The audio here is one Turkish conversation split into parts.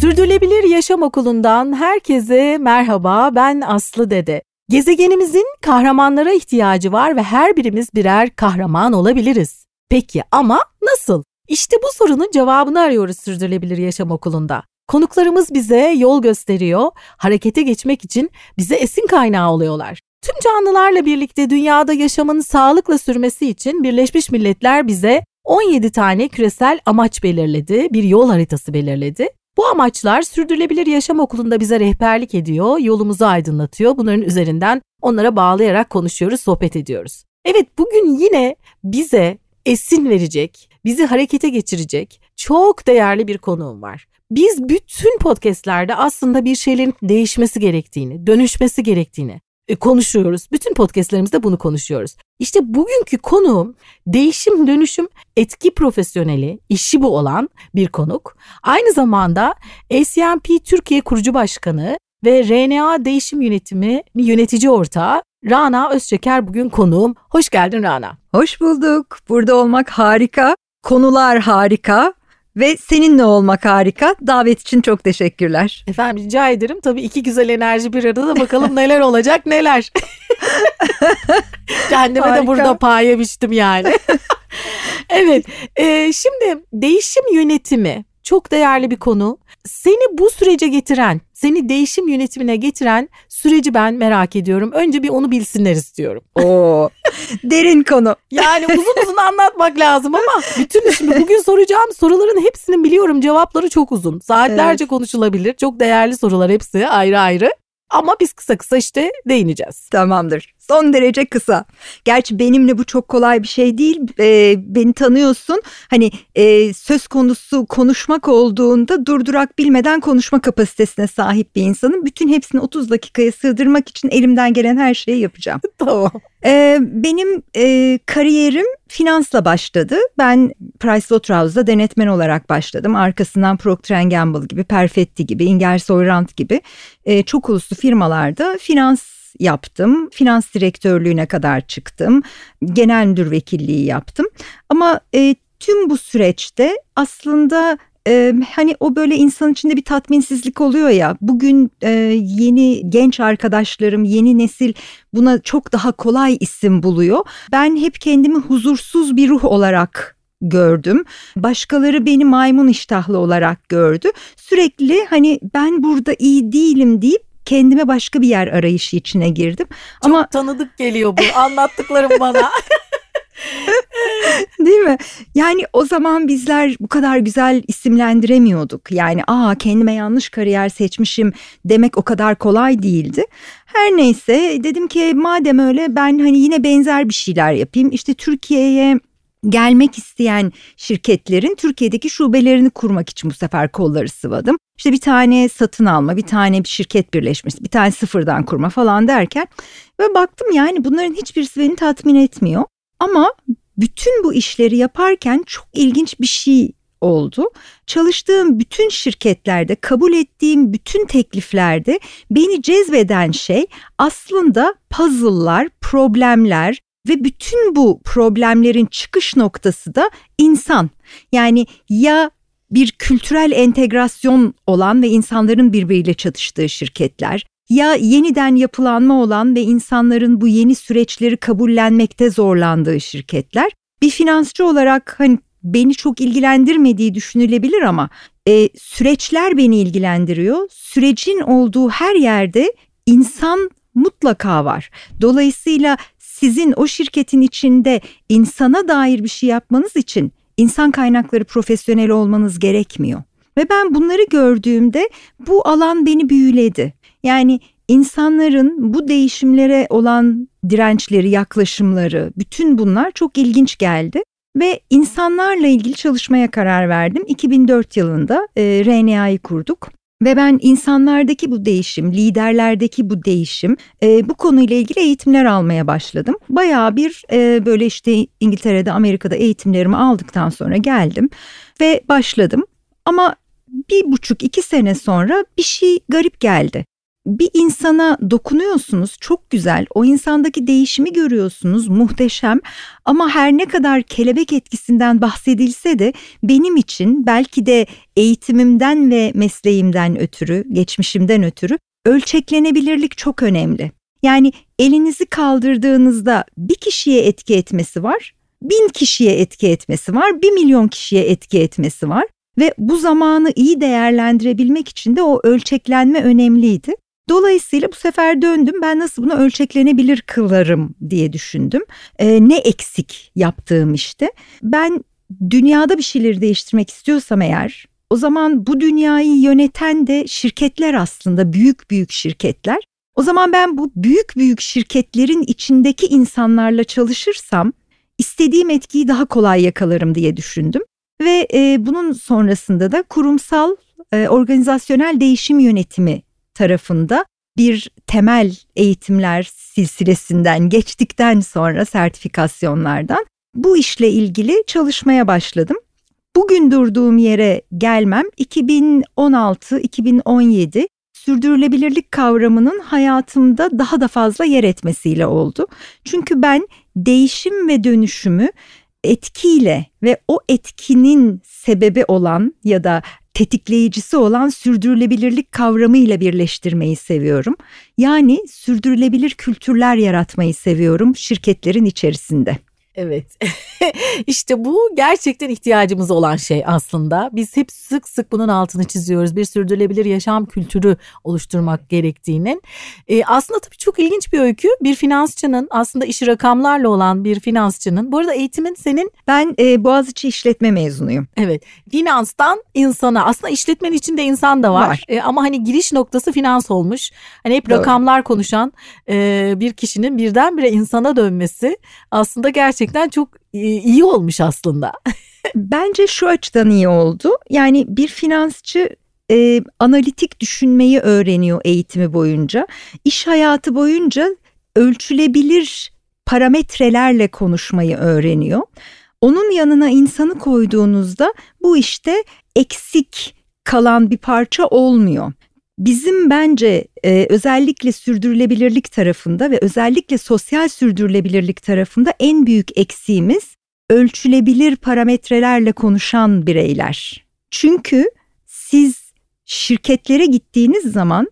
Sürdürülebilir Yaşam Okulu'ndan herkese merhaba. Ben Aslı Dede. Gezegenimizin kahramanlara ihtiyacı var ve her birimiz birer kahraman olabiliriz. Peki ama nasıl? İşte bu sorunun cevabını arıyoruz Sürdürülebilir Yaşam Okulu'nda. Konuklarımız bize yol gösteriyor, harekete geçmek için bize esin kaynağı oluyorlar. Tüm canlılarla birlikte dünyada yaşamın sağlıkla sürmesi için Birleşmiş Milletler bize 17 tane küresel amaç belirledi, bir yol haritası belirledi. Bu amaçlar Sürdürülebilir Yaşam Okulu'nda bize rehberlik ediyor, yolumuzu aydınlatıyor. Bunların üzerinden onlara bağlayarak konuşuyoruz, sohbet ediyoruz. Evet bugün yine bize esin verecek, bizi harekete geçirecek çok değerli bir konuğum var. Biz bütün podcastlerde aslında bir şeylerin değişmesi gerektiğini, dönüşmesi gerektiğini e, konuşuyoruz. Bütün podcastlerimizde bunu konuşuyoruz. İşte bugünkü konuğum değişim dönüşüm etki profesyoneli, işi bu olan bir konuk. Aynı zamanda ACMP Türkiye kurucu başkanı ve RNA Değişim Yönetimi yönetici ortağı Rana Özçeker bugün konuğum. Hoş geldin Rana. Hoş bulduk. Burada olmak harika. Konular harika. Ve seninle olmak harika. Davet için çok teşekkürler. Efendim rica ederim. Tabii iki güzel enerji bir arada da bakalım neler olacak neler. Kendime harika. de burada pay biçtim yani. evet e, şimdi değişim yönetimi çok değerli bir konu. Seni bu sürece getiren, seni değişim yönetimine getiren süreci ben merak ediyorum. Önce bir onu bilsinler istiyorum. Oo, derin konu. Yani uzun uzun anlatmak lazım ama bütün şimdi bugün soracağım soruların hepsinin biliyorum cevapları çok uzun. Saatlerce evet. konuşulabilir. Çok değerli sorular hepsi ayrı ayrı. Ama biz kısa kısa işte değineceğiz. Tamamdır. Son derece kısa. Gerçi benimle bu çok kolay bir şey değil. E, beni tanıyorsun. Hani e, söz konusu konuşmak olduğunda durdurak bilmeden konuşma kapasitesine sahip bir insanım. Bütün hepsini 30 dakikaya sığdırmak için elimden gelen her şeyi yapacağım. tamam. E, benim e, kariyerim finansla başladı. Ben Pricewaterhouse'da denetmen olarak başladım. Arkasından Procter Gamble gibi, Perfetti gibi, Ingersoll Rand gibi e, çok uluslu firmalarda finans yaptım. Finans direktörlüğüne kadar çıktım. Genel müdür vekilliği yaptım. Ama e, tüm bu süreçte aslında ee, hani o böyle insan içinde bir tatminsizlik oluyor ya bugün e, yeni genç arkadaşlarım yeni nesil buna çok daha kolay isim buluyor. Ben hep kendimi huzursuz bir ruh olarak gördüm. Başkaları beni maymun iştahlı olarak gördü. Sürekli hani ben burada iyi değilim deyip kendime başka bir yer arayışı içine girdim. Çok Ama tanıdık geliyor bu anlattıklarım bana. Değil mi? Yani o zaman bizler bu kadar güzel isimlendiremiyorduk. Yani aa kendime yanlış kariyer seçmişim demek o kadar kolay değildi. Her neyse dedim ki madem öyle ben hani yine benzer bir şeyler yapayım. İşte Türkiye'ye gelmek isteyen şirketlerin Türkiye'deki şubelerini kurmak için bu sefer kolları sıvadım. İşte bir tane satın alma, bir tane bir şirket birleşmesi, bir tane sıfırdan kurma falan derken ve baktım yani bunların hiçbirisi beni tatmin etmiyor. Ama bütün bu işleri yaparken çok ilginç bir şey oldu. Çalıştığım bütün şirketlerde, kabul ettiğim bütün tekliflerde beni cezbeden şey aslında puzzle'lar, problemler, ve bütün bu problemlerin çıkış noktası da insan. Yani ya bir kültürel entegrasyon olan ve insanların birbiriyle çatıştığı şirketler ya yeniden yapılanma olan ve insanların bu yeni süreçleri kabullenmekte zorlandığı şirketler. Bir finansçı olarak hani beni çok ilgilendirmediği düşünülebilir ama e, süreçler beni ilgilendiriyor. Sürecin olduğu her yerde insan mutlaka var. Dolayısıyla sizin o şirketin içinde insana dair bir şey yapmanız için insan kaynakları profesyoneli olmanız gerekmiyor. Ve ben bunları gördüğümde bu alan beni büyüledi. Yani insanların bu değişimlere olan dirençleri, yaklaşımları, bütün bunlar çok ilginç geldi. Ve insanlarla ilgili çalışmaya karar verdim. 2004 yılında e, RNA'yı kurduk. Ve ben insanlardaki bu değişim, liderlerdeki bu değişim, e, bu konuyla ilgili eğitimler almaya başladım. Bayağı bir e, böyle işte İngiltere'de, Amerika'da eğitimlerimi aldıktan sonra geldim ve başladım. Ama bir buçuk iki sene sonra bir şey garip geldi. Bir insana dokunuyorsunuz çok güzel o insandaki değişimi görüyorsunuz muhteşem ama her ne kadar kelebek etkisinden bahsedilse de benim için belki de eğitimimden ve mesleğimden ötürü geçmişimden ötürü ölçeklenebilirlik çok önemli. Yani elinizi kaldırdığınızda bir kişiye etki etmesi var, bin kişiye etki etmesi var, bir milyon kişiye etki etmesi var. Ve bu zamanı iyi değerlendirebilmek için de o ölçeklenme önemliydi. Dolayısıyla bu sefer döndüm ben nasıl bunu ölçeklenebilir kılarım diye düşündüm. Ee, ne eksik yaptığım işte. Ben dünyada bir şeyleri değiştirmek istiyorsam eğer o zaman bu dünyayı yöneten de şirketler aslında büyük büyük şirketler. O zaman ben bu büyük büyük şirketlerin içindeki insanlarla çalışırsam istediğim etkiyi daha kolay yakalarım diye düşündüm. Ve e, bunun sonrasında da kurumsal e, organizasyonel değişim yönetimi tarafında bir temel eğitimler silsilesinden geçtikten sonra sertifikasyonlardan bu işle ilgili çalışmaya başladım. Bugün durduğum yere gelmem 2016-2017 sürdürülebilirlik kavramının hayatımda daha da fazla yer etmesiyle oldu. Çünkü ben değişim ve dönüşümü etkiyle ve o etkinin sebebi olan ya da tetikleyicisi olan sürdürülebilirlik kavramıyla birleştirmeyi seviyorum. Yani sürdürülebilir kültürler yaratmayı seviyorum şirketlerin içerisinde. Evet. işte bu gerçekten ihtiyacımız olan şey aslında. Biz hep sık sık bunun altını çiziyoruz. Bir sürdürülebilir yaşam kültürü oluşturmak gerektiğinin. Ee, aslında tabii çok ilginç bir öykü. Bir finansçının aslında işi rakamlarla olan bir finansçının. Bu arada eğitimin senin... Ben e, Boğaziçi işletme mezunuyum. Evet. Finanstan insana. Aslında işletmenin içinde insan da var. var. E, ama hani giriş noktası finans olmuş. Hani hep Doğru. rakamlar konuşan e, bir kişinin birdenbire insana dönmesi aslında gerçekten gerçekten çok iyi olmuş aslında. Bence şu açıdan iyi oldu. Yani bir finansçı e, analitik düşünmeyi öğreniyor eğitimi boyunca. İş hayatı boyunca ölçülebilir parametrelerle konuşmayı öğreniyor. Onun yanına insanı koyduğunuzda bu işte eksik kalan bir parça olmuyor. Bizim bence e, özellikle sürdürülebilirlik tarafında ve özellikle sosyal sürdürülebilirlik tarafında en büyük eksiğimiz ölçülebilir parametrelerle konuşan bireyler. Çünkü siz şirketlere gittiğiniz zaman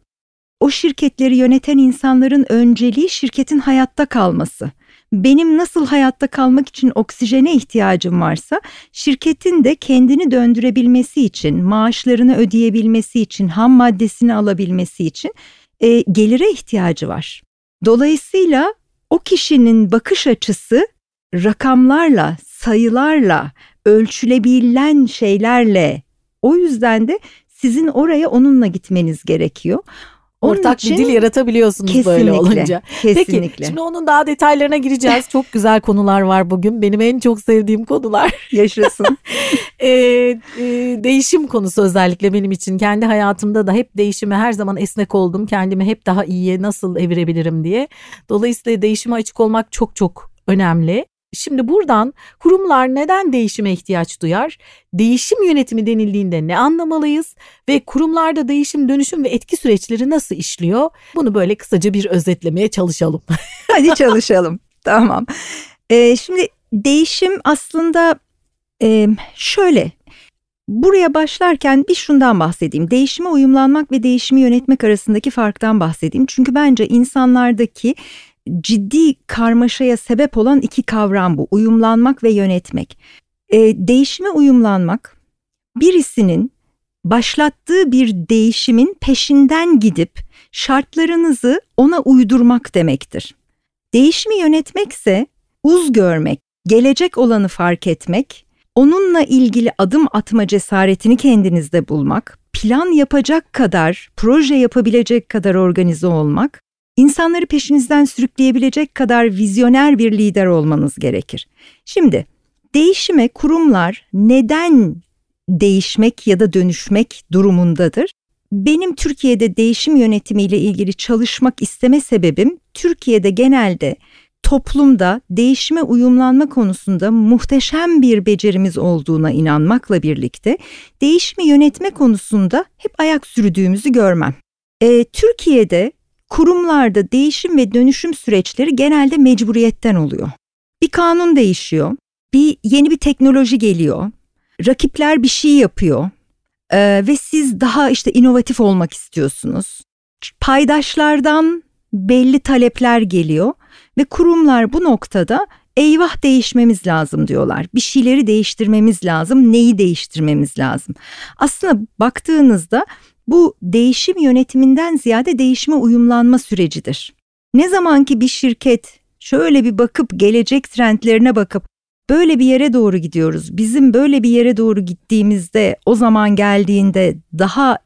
o şirketleri yöneten insanların önceliği şirketin hayatta kalması benim nasıl hayatta kalmak için oksijene ihtiyacım varsa şirketin de kendini döndürebilmesi için, maaşlarını ödeyebilmesi için, ham maddesini alabilmesi için e, gelire ihtiyacı var. Dolayısıyla o kişinin bakış açısı rakamlarla, sayılarla, ölçülebilen şeylerle o yüzden de sizin oraya onunla gitmeniz gerekiyor. Onun Ortak bir dil yaratabiliyorsunuz kesinlikle, böyle olunca. Kesinlikle. Peki şimdi onun daha detaylarına gireceğiz. Çok güzel konular var bugün. Benim en çok sevdiğim konular. Yaşasın. e, e, değişim konusu özellikle benim için. Kendi hayatımda da hep değişime her zaman esnek oldum. Kendimi hep daha iyiye nasıl evirebilirim diye. Dolayısıyla değişime açık olmak çok çok önemli. Şimdi buradan kurumlar neden değişime ihtiyaç duyar? Değişim yönetimi denildiğinde ne anlamalıyız ve kurumlarda değişim, dönüşüm ve etki süreçleri nasıl işliyor? Bunu böyle kısaca bir özetlemeye çalışalım. Hadi çalışalım. tamam. Ee, şimdi değişim aslında e, şöyle Buraya başlarken bir şundan bahsedeyim. Değişime uyumlanmak ve değişimi yönetmek arasındaki farktan bahsedeyim. Çünkü bence insanlardaki ciddi karmaşaya sebep olan iki kavram bu. Uyumlanmak ve yönetmek. E, değişime uyumlanmak birisinin başlattığı bir değişimin peşinden gidip şartlarınızı ona uydurmak demektir. Değişimi yönetmekse uz görmek, gelecek olanı fark etmek, onunla ilgili adım atma cesaretini kendinizde bulmak, plan yapacak kadar, proje yapabilecek kadar organize olmak İnsanları peşinizden sürükleyebilecek kadar vizyoner bir lider olmanız gerekir. Şimdi değişime kurumlar neden değişmek ya da dönüşmek durumundadır? Benim Türkiye'de değişim yönetimiyle ilgili çalışmak isteme sebebim Türkiye'de genelde toplumda değişime uyumlanma konusunda muhteşem bir becerimiz olduğuna inanmakla birlikte değişimi yönetme konusunda hep ayak sürdüğümüzü görmem. E, Türkiye'de kurumlarda değişim ve dönüşüm süreçleri genelde mecburiyetten oluyor. Bir kanun değişiyor, bir yeni bir teknoloji geliyor, rakipler bir şey yapıyor e, ve siz daha işte inovatif olmak istiyorsunuz. Paydaşlardan belli talepler geliyor ve kurumlar bu noktada eyvah değişmemiz lazım diyorlar. Bir şeyleri değiştirmemiz lazım. Neyi değiştirmemiz lazım? Aslında baktığınızda bu değişim yönetiminden ziyade değişime uyumlanma sürecidir. Ne zaman ki bir şirket şöyle bir bakıp gelecek trendlerine bakıp böyle bir yere doğru gidiyoruz. Bizim böyle bir yere doğru gittiğimizde o zaman geldiğinde daha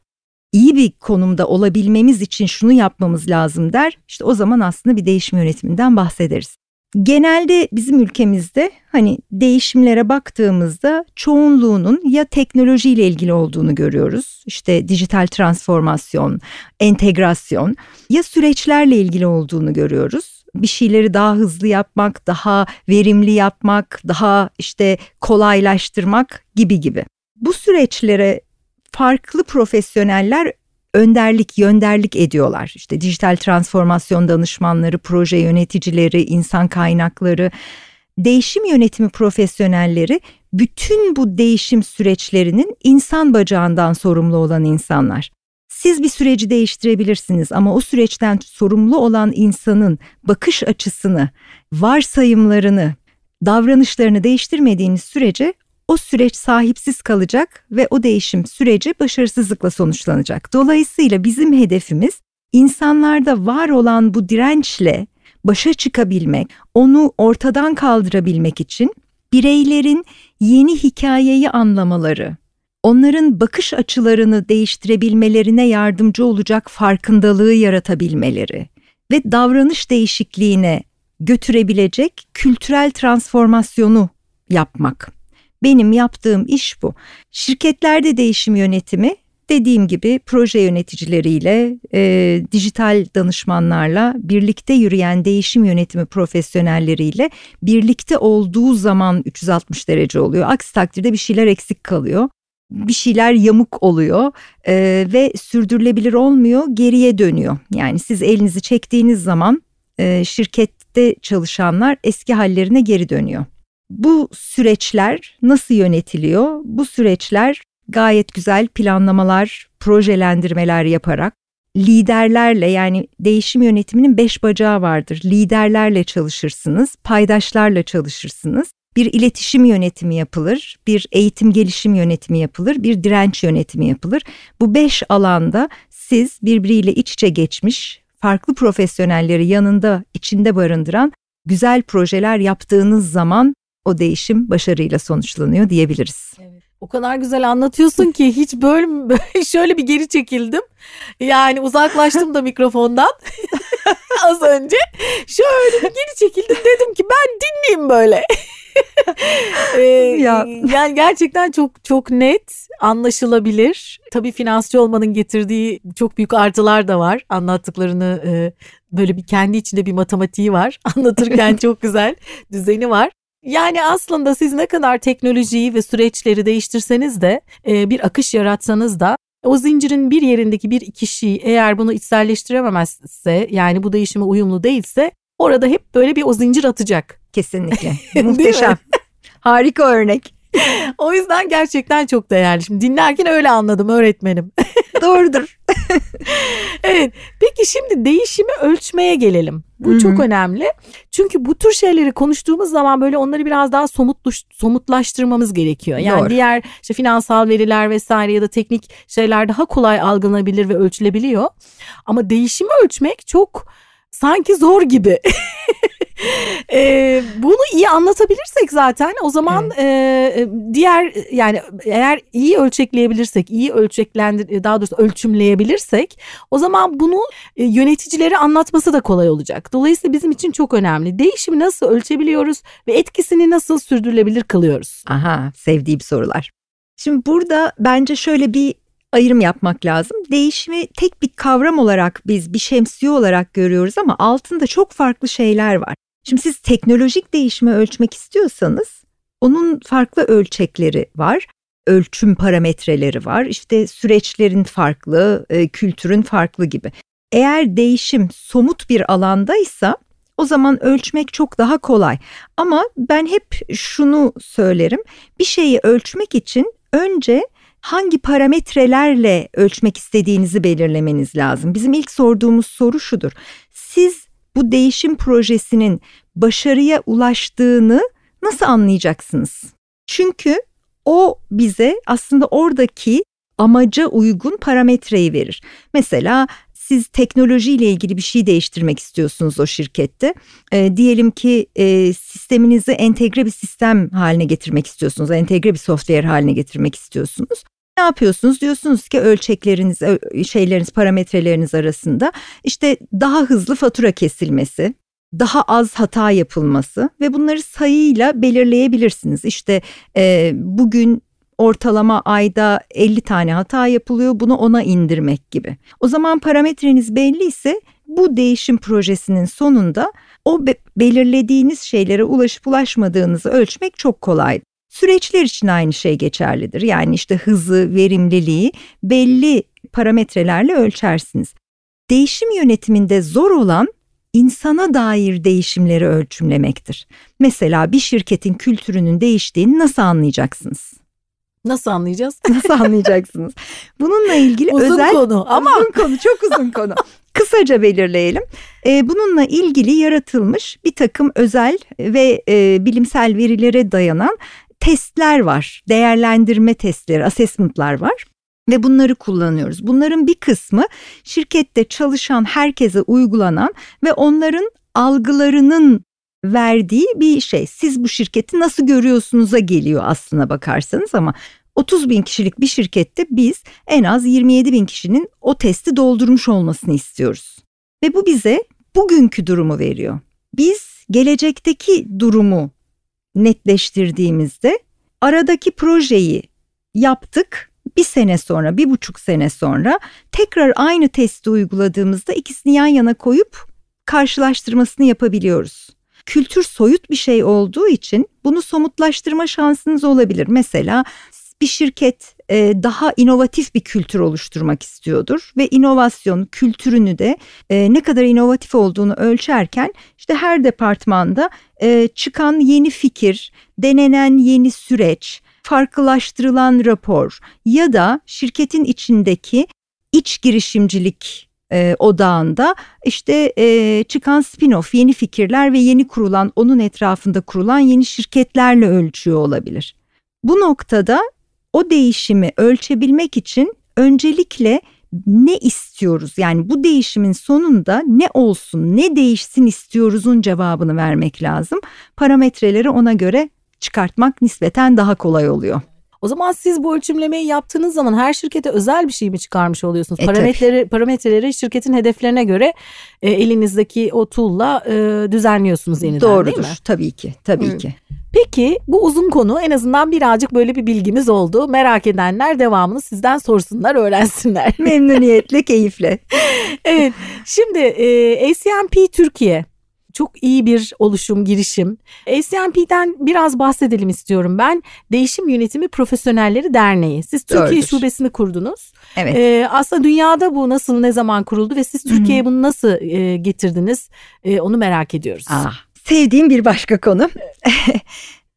iyi bir konumda olabilmemiz için şunu yapmamız lazım der. İşte o zaman aslında bir değişim yönetiminden bahsederiz. Genelde bizim ülkemizde hani değişimlere baktığımızda çoğunluğunun ya teknolojiyle ilgili olduğunu görüyoruz. İşte dijital transformasyon, entegrasyon ya süreçlerle ilgili olduğunu görüyoruz. Bir şeyleri daha hızlı yapmak, daha verimli yapmak, daha işte kolaylaştırmak gibi gibi. Bu süreçlere farklı profesyoneller önderlik, yönderlik ediyorlar. İşte dijital transformasyon danışmanları, proje yöneticileri, insan kaynakları, değişim yönetimi profesyonelleri bütün bu değişim süreçlerinin insan bacağından sorumlu olan insanlar. Siz bir süreci değiştirebilirsiniz ama o süreçten sorumlu olan insanın bakış açısını, varsayımlarını, davranışlarını değiştirmediğiniz sürece o süreç sahipsiz kalacak ve o değişim süreci başarısızlıkla sonuçlanacak. Dolayısıyla bizim hedefimiz insanlarda var olan bu dirençle başa çıkabilmek, onu ortadan kaldırabilmek için bireylerin yeni hikayeyi anlamaları, onların bakış açılarını değiştirebilmelerine yardımcı olacak farkındalığı yaratabilmeleri ve davranış değişikliğine götürebilecek kültürel transformasyonu yapmak. Benim yaptığım iş bu. Şirketlerde değişim yönetimi dediğim gibi proje yöneticileriyle, e, dijital danışmanlarla, birlikte yürüyen değişim yönetimi profesyonelleriyle birlikte olduğu zaman 360 derece oluyor. Aksi takdirde bir şeyler eksik kalıyor. Bir şeyler yamuk oluyor e, ve sürdürülebilir olmuyor, geriye dönüyor. Yani siz elinizi çektiğiniz zaman e, şirkette çalışanlar eski hallerine geri dönüyor. Bu süreçler nasıl yönetiliyor? Bu süreçler gayet güzel planlamalar, projelendirmeler yaparak liderlerle yani değişim yönetiminin beş bacağı vardır. Liderlerle çalışırsınız, paydaşlarla çalışırsınız. Bir iletişim yönetimi yapılır, bir eğitim gelişim yönetimi yapılır, bir direnç yönetimi yapılır. Bu beş alanda siz birbiriyle iç içe geçmiş, farklı profesyonelleri yanında içinde barındıran güzel projeler yaptığınız zaman o değişim başarıyla sonuçlanıyor diyebiliriz. Evet. O kadar güzel anlatıyorsun ki hiç böyle şöyle bir geri çekildim. Yani uzaklaştım da mikrofondan az önce. Şöyle bir geri çekildim dedim ki ben dinleyeyim böyle. ee, ya. Yani gerçekten çok çok net, anlaşılabilir. Tabii finansçı olmanın getirdiği çok büyük artılar da var. Anlattıklarını e, böyle bir kendi içinde bir matematiği var. Anlatırken çok güzel düzeni var. Yani aslında siz ne kadar teknolojiyi ve süreçleri değiştirseniz de e, bir akış yaratsanız da o zincirin bir yerindeki bir kişi eğer bunu içselleştirememezse yani bu değişime uyumlu değilse orada hep böyle bir o zincir atacak. Kesinlikle. Muhteşem. Harika örnek. o yüzden gerçekten çok değerli. Şimdi dinlerken öyle anladım öğretmenim. Doğrudur. evet. Peki şimdi değişimi ölçmeye gelelim. Bu Hı-hı. çok önemli. Çünkü bu tür şeyleri konuştuğumuz zaman böyle onları biraz daha somutluş, somutlaştırmamız gerekiyor. Yani Doğru. diğer işte finansal veriler vesaire ya da teknik şeyler daha kolay algılanabilir ve ölçülebiliyor. Ama değişimi ölçmek çok sanki zor gibi. e, bunu iyi anlatabilirsek zaten o zaman evet. e, diğer yani eğer iyi ölçekleyebilirsek, iyi ölçeklendir daha doğrusu ölçümleyebilirsek o zaman bunu e, yöneticilere anlatması da kolay olacak. Dolayısıyla bizim için çok önemli. Değişimi nasıl ölçebiliyoruz ve etkisini nasıl sürdürülebilir kılıyoruz? Aha, sevdiğim sorular. Şimdi burada bence şöyle bir ayrım yapmak lazım. Değişimi tek bir kavram olarak biz bir şemsiye olarak görüyoruz ama altında çok farklı şeyler var. Şimdi siz teknolojik değişimi ölçmek istiyorsanız onun farklı ölçekleri var. ölçüm parametreleri var. İşte süreçlerin farklı, e, kültürün farklı gibi. Eğer değişim somut bir alandaysa o zaman ölçmek çok daha kolay. Ama ben hep şunu söylerim. Bir şeyi ölçmek için önce hangi parametrelerle ölçmek istediğinizi belirlemeniz lazım. Bizim ilk sorduğumuz soru şudur. Siz bu değişim projesinin başarıya ulaştığını nasıl anlayacaksınız? Çünkü o bize aslında oradaki amaca uygun parametreyi verir. Mesela siz teknolojiyle ilgili bir şey değiştirmek istiyorsunuz o şirkette. E, diyelim ki e, sisteminizi entegre bir sistem haline getirmek istiyorsunuz. Entegre bir software haline getirmek istiyorsunuz. Ne yapıyorsunuz? Diyorsunuz ki ölçekleriniz, şeyleriniz, parametreleriniz arasında işte daha hızlı fatura kesilmesi, daha az hata yapılması ve bunları sayıyla belirleyebilirsiniz. İşte e, bugün ortalama ayda 50 tane hata yapılıyor bunu ona indirmek gibi. O zaman parametreniz belli ise bu değişim projesinin sonunda o be belirlediğiniz şeylere ulaşıp ulaşmadığınızı ölçmek çok kolay. Süreçler için aynı şey geçerlidir. Yani işte hızı, verimliliği belli parametrelerle ölçersiniz. Değişim yönetiminde zor olan insana dair değişimleri ölçümlemektir. Mesela bir şirketin kültürünün değiştiğini nasıl anlayacaksınız? Nasıl anlayacağız? Nasıl anlayacaksınız? Bununla ilgili uzun özel konu ama uzun konu çok uzun konu. Kısaca belirleyelim. Ee, bununla ilgili yaratılmış bir takım özel ve e, bilimsel verilere dayanan testler var. Değerlendirme testleri, assessment'lar var ve bunları kullanıyoruz. Bunların bir kısmı şirkette çalışan herkese uygulanan ve onların algılarının verdiği bir şey. Siz bu şirketi nasıl görüyorsunuz'a geliyor aslına bakarsanız ama 30 bin kişilik bir şirkette biz en az 27 bin kişinin o testi doldurmuş olmasını istiyoruz. Ve bu bize bugünkü durumu veriyor. Biz gelecekteki durumu netleştirdiğimizde aradaki projeyi yaptık bir sene sonra, bir buçuk sene sonra tekrar aynı testi uyguladığımızda ikisini yan yana koyup karşılaştırmasını yapabiliyoruz. Kültür soyut bir şey olduğu için bunu somutlaştırma şansınız olabilir. Mesela bir şirket daha inovatif bir kültür oluşturmak istiyordur ve inovasyon kültürünü de e, ne kadar inovatif olduğunu ölçerken işte her departmanda e, çıkan yeni fikir, denenen yeni süreç, farklılaştırılan rapor ya da şirketin içindeki iç girişimcilik e, odağında işte e, çıkan spin-off yeni fikirler ve yeni kurulan onun etrafında kurulan yeni şirketlerle ölçüyor olabilir. Bu noktada o değişimi ölçebilmek için öncelikle ne istiyoruz? Yani bu değişimin sonunda ne olsun, ne değişsin istiyoruzun cevabını vermek lazım. Parametreleri ona göre çıkartmak nispeten daha kolay oluyor. O zaman siz bu ölçümlemeyi yaptığınız zaman her şirkete özel bir şey mi çıkarmış oluyorsunuz? E, parametreleri parametreleri şirketin hedeflerine göre e, elinizdeki o tool'la e, düzenliyorsunuz yeniden Doğrudur. değil mi? Tabii ki, tabii Hı. ki. Peki bu uzun konu en azından birazcık böyle bir bilgimiz oldu. Merak edenler devamını sizden sorsunlar, öğrensinler. Memnuniyetle, keyifle. evet. Şimdi e, ACMP Türkiye çok iyi bir oluşum, girişim. ACMP'den biraz bahsedelim istiyorum ben. Değişim Yönetimi Profesyonelleri Derneği. Siz Türkiye Doğrudur. şubesini kurdunuz. Evet. Ee, aslında dünyada bu nasıl, ne zaman kuruldu ve siz Türkiye'ye bunu nasıl e, getirdiniz? E, onu merak ediyoruz. Ah, sevdiğim bir başka konu.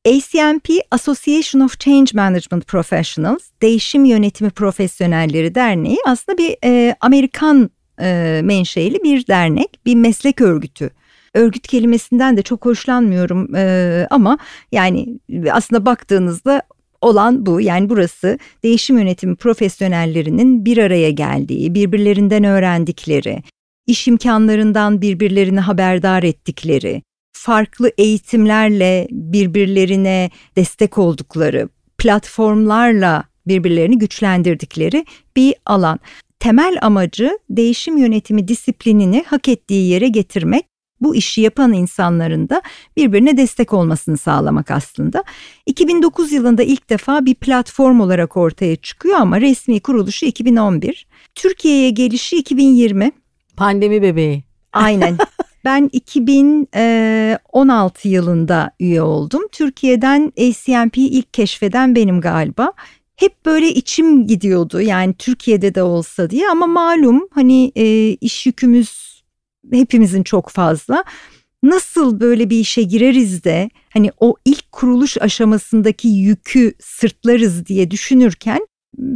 ACMP Association of Change Management Professionals Değişim Yönetimi Profesyonelleri Derneği aslında bir e, Amerikan e, menşeli bir dernek, bir meslek örgütü. Örgüt kelimesinden de çok hoşlanmıyorum e, ama yani aslında baktığınızda olan bu. Yani burası değişim yönetimi profesyonellerinin bir araya geldiği, birbirlerinden öğrendikleri, iş imkanlarından birbirlerini haberdar ettikleri, farklı eğitimlerle birbirlerine destek oldukları, platformlarla birbirlerini güçlendirdikleri bir alan. Temel amacı değişim yönetimi disiplinini hak ettiği yere getirmek, bu işi yapan insanların da birbirine destek olmasını sağlamak aslında. 2009 yılında ilk defa bir platform olarak ortaya çıkıyor ama resmi kuruluşu 2011. Türkiye'ye gelişi 2020. Pandemi bebeği. Aynen. Ben 2016 yılında üye oldum. Türkiye'den ACMP'yi ilk keşfeden benim galiba. hep böyle içim gidiyordu yani Türkiye'de de olsa diye ama malum hani e, iş yükümüz hepimizin çok fazla. Nasıl böyle bir işe gireriz de hani o ilk kuruluş aşamasındaki yükü sırtlarız diye düşünürken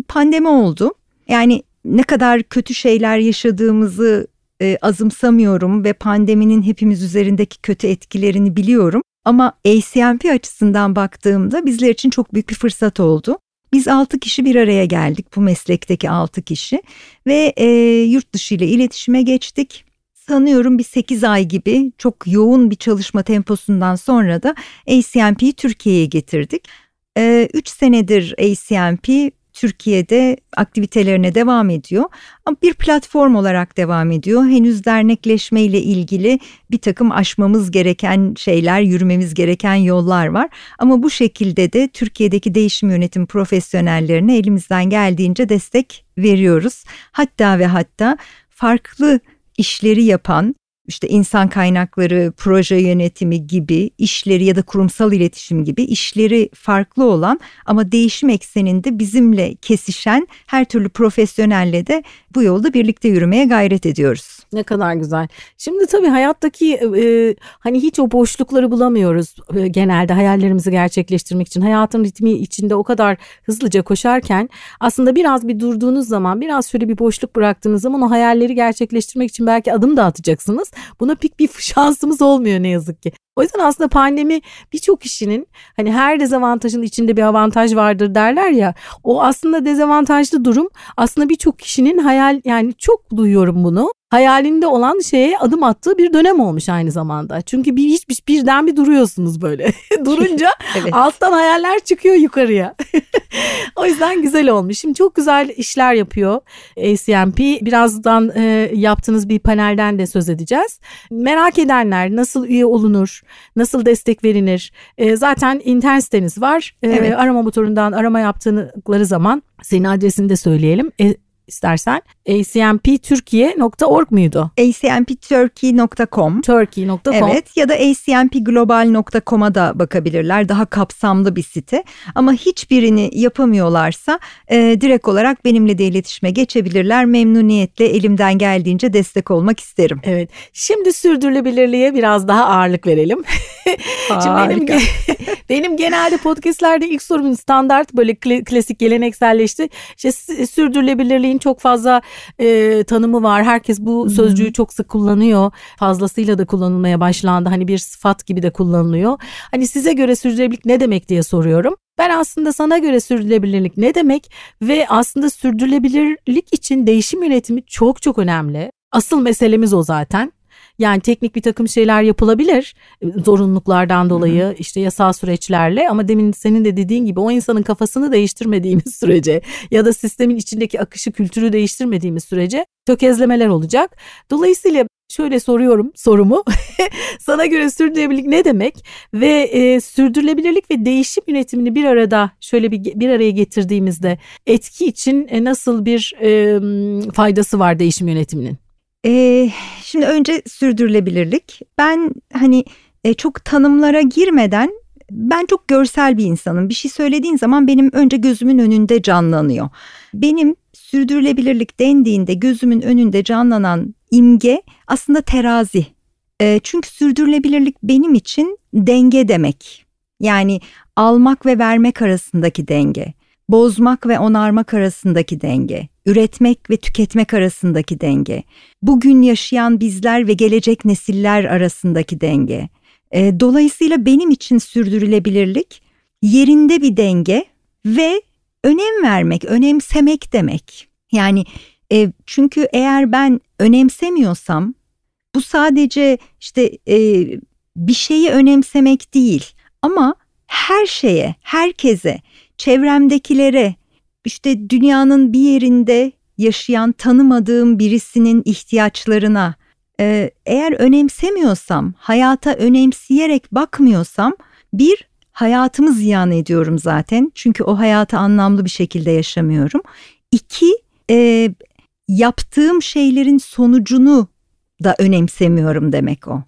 pandemi oldu. Yani ne kadar kötü şeyler yaşadığımızı e, azımsamıyorum ve pandeminin hepimiz üzerindeki kötü etkilerini biliyorum. Ama ACMP açısından baktığımda bizler için çok büyük bir fırsat oldu. Biz 6 kişi bir araya geldik bu meslekteki 6 kişi ve e, yurt dışı ile iletişime geçtik. Sanıyorum bir 8 ay gibi çok yoğun bir çalışma temposundan sonra da ACMP'yi Türkiye'ye getirdik. 3 e, senedir ACMP Türkiye'de aktivitelerine devam ediyor. Ama bir platform olarak devam ediyor. Henüz dernekleşme ile ilgili bir takım aşmamız gereken şeyler, yürümemiz gereken yollar var. Ama bu şekilde de Türkiye'deki değişim yönetim profesyonellerine elimizden geldiğince destek veriyoruz. Hatta ve hatta farklı işleri yapan işte insan kaynakları, proje yönetimi gibi işleri ya da kurumsal iletişim gibi işleri farklı olan ama değişim ekseninde bizimle kesişen her türlü profesyonelle de bu yolda birlikte yürümeye gayret ediyoruz. Ne kadar güzel. Şimdi tabii hayattaki e, hani hiç o boşlukları bulamıyoruz e, genelde hayallerimizi gerçekleştirmek için. Hayatın ritmi içinde o kadar hızlıca koşarken aslında biraz bir durduğunuz zaman biraz şöyle bir boşluk bıraktığınız zaman o hayalleri gerçekleştirmek için belki adım da atacaksınız. Buna pek bir şansımız olmuyor ne yazık ki. O yüzden aslında pandemi birçok kişinin hani her dezavantajın içinde bir avantaj vardır derler ya. O aslında dezavantajlı durum aslında birçok kişinin hayal yani çok duyuyorum bunu hayalinde olan şeye adım attığı bir dönem olmuş aynı zamanda. Çünkü bir hiçbir birden bir duruyorsunuz böyle. Durunca evet. alttan hayaller çıkıyor yukarıya. O yüzden güzel olmuş. Şimdi çok güzel işler yapıyor ACMP. Birazdan e, yaptığınız bir panelden de söz edeceğiz. Merak edenler nasıl üye olunur, nasıl destek verilir? E, zaten internet siteniz var. E, evet. Arama motorundan arama yaptıkları zaman senin adresini de söyleyelim. E, istersen acmpturkiye.org muydu? acmpturkey.com Turkey.com Evet ya da acmpglobal.com'a da bakabilirler. Daha kapsamlı bir site. Ama hiçbirini yapamıyorlarsa e, direkt olarak benimle de iletişime geçebilirler. Memnuniyetle elimden geldiğince destek olmak isterim. Evet. Şimdi sürdürülebilirliğe biraz daha ağırlık verelim. Şimdi benim, benim genelde podcastlerde ilk sorum standart böyle klasik gelenekselleşti. İşte sürdürülebilirliğin çok fazla e, tanımı var. Herkes bu sözcüğü çok sık kullanıyor. Fazlasıyla da kullanılmaya başlandı. Hani bir sıfat gibi de kullanılıyor. Hani size göre sürdürülebilirlik ne demek diye soruyorum. Ben aslında sana göre sürdürülebilirlik ne demek ve aslında sürdürülebilirlik için değişim yönetimi çok çok önemli. Asıl meselemiz o zaten. Yani teknik bir takım şeyler yapılabilir e, zorunluluklardan dolayı Hı-hı. işte yasal süreçlerle ama demin senin de dediğin gibi o insanın kafasını değiştirmediğimiz sürece ya da sistemin içindeki akışı kültürü değiştirmediğimiz sürece tökezlemeler olacak. Dolayısıyla şöyle soruyorum sorumu. Sana göre sürdürülebilirlik ne demek ve e, sürdürülebilirlik ve değişim yönetimini bir arada şöyle bir bir araya getirdiğimizde etki için e, nasıl bir e, faydası var değişim yönetiminin? Ee, şimdi önce sürdürülebilirlik. Ben hani e, çok tanımlara girmeden ben çok görsel bir insanım. Bir şey söylediğin zaman benim önce gözümün önünde canlanıyor. Benim sürdürülebilirlik dendiğinde gözümün önünde canlanan imge aslında terazi. E, çünkü sürdürülebilirlik benim için denge demek. Yani almak ve vermek arasındaki denge bozmak ve onarmak arasındaki denge, üretmek ve tüketmek arasındaki denge, bugün yaşayan bizler ve gelecek nesiller arasındaki denge. E, dolayısıyla benim için sürdürülebilirlik yerinde bir denge ve önem vermek, önemsemek demek. Yani e, çünkü eğer ben önemsemiyorsam bu sadece işte e, bir şeyi önemsemek değil ama her şeye, herkese çevremdekilere işte dünyanın bir yerinde yaşayan tanımadığım birisinin ihtiyaçlarına e, eğer önemsemiyorsam, hayata önemseyerek bakmıyorsam bir hayatımı ziyan ediyorum zaten. Çünkü o hayatı anlamlı bir şekilde yaşamıyorum. İki e, yaptığım şeylerin sonucunu da önemsemiyorum demek o.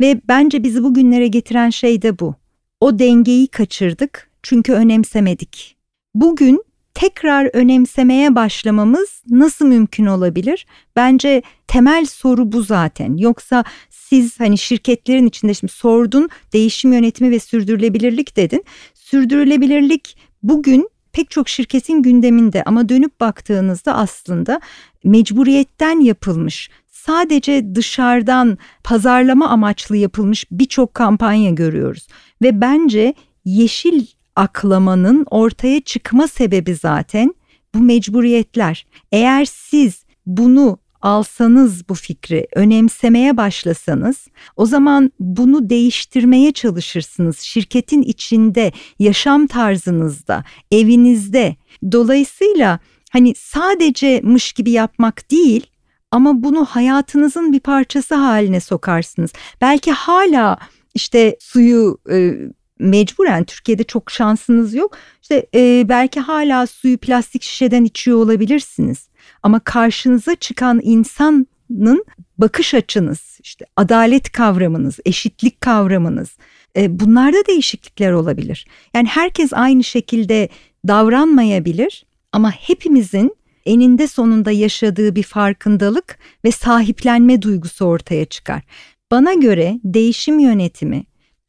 Ve bence bizi bugünlere getiren şey de bu. O dengeyi kaçırdık çünkü önemsemedik. Bugün tekrar önemsemeye başlamamız nasıl mümkün olabilir? Bence temel soru bu zaten. Yoksa siz hani şirketlerin içinde şimdi sordun değişim yönetimi ve sürdürülebilirlik dedin. Sürdürülebilirlik bugün pek çok şirketin gündeminde ama dönüp baktığınızda aslında mecburiyetten yapılmış sadece dışarıdan pazarlama amaçlı yapılmış birçok kampanya görüyoruz ve bence yeşil aklamanın ortaya çıkma sebebi zaten bu mecburiyetler. Eğer siz bunu alsanız bu fikri, önemsemeye başlasanız o zaman bunu değiştirmeye çalışırsınız. Şirketin içinde, yaşam tarzınızda, evinizde. Dolayısıyla hani sadece mış gibi yapmak değil ama bunu hayatınızın bir parçası haline sokarsınız. Belki hala işte suyu e, mecburen Türkiye'de çok şansınız yok. İşte e, belki hala suyu plastik şişeden içiyor olabilirsiniz. Ama karşınıza çıkan insanın bakış açınız, işte adalet kavramınız, eşitlik kavramınız e, bunlarda değişiklikler olabilir. Yani herkes aynı şekilde davranmayabilir ama hepimizin eninde sonunda yaşadığı bir farkındalık ve sahiplenme duygusu ortaya çıkar. Bana göre değişim yönetimi,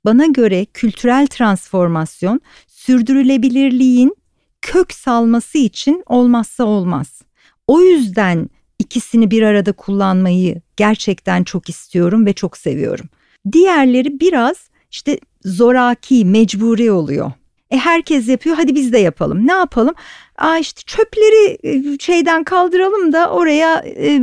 bana göre kültürel transformasyon sürdürülebilirliğin kök salması için olmazsa olmaz. O yüzden ikisini bir arada kullanmayı gerçekten çok istiyorum ve çok seviyorum. Diğerleri biraz işte zoraki, mecburi oluyor. E herkes yapıyor hadi biz de yapalım. Ne yapalım? Aa işte çöpleri e, şeyden kaldıralım da oraya e,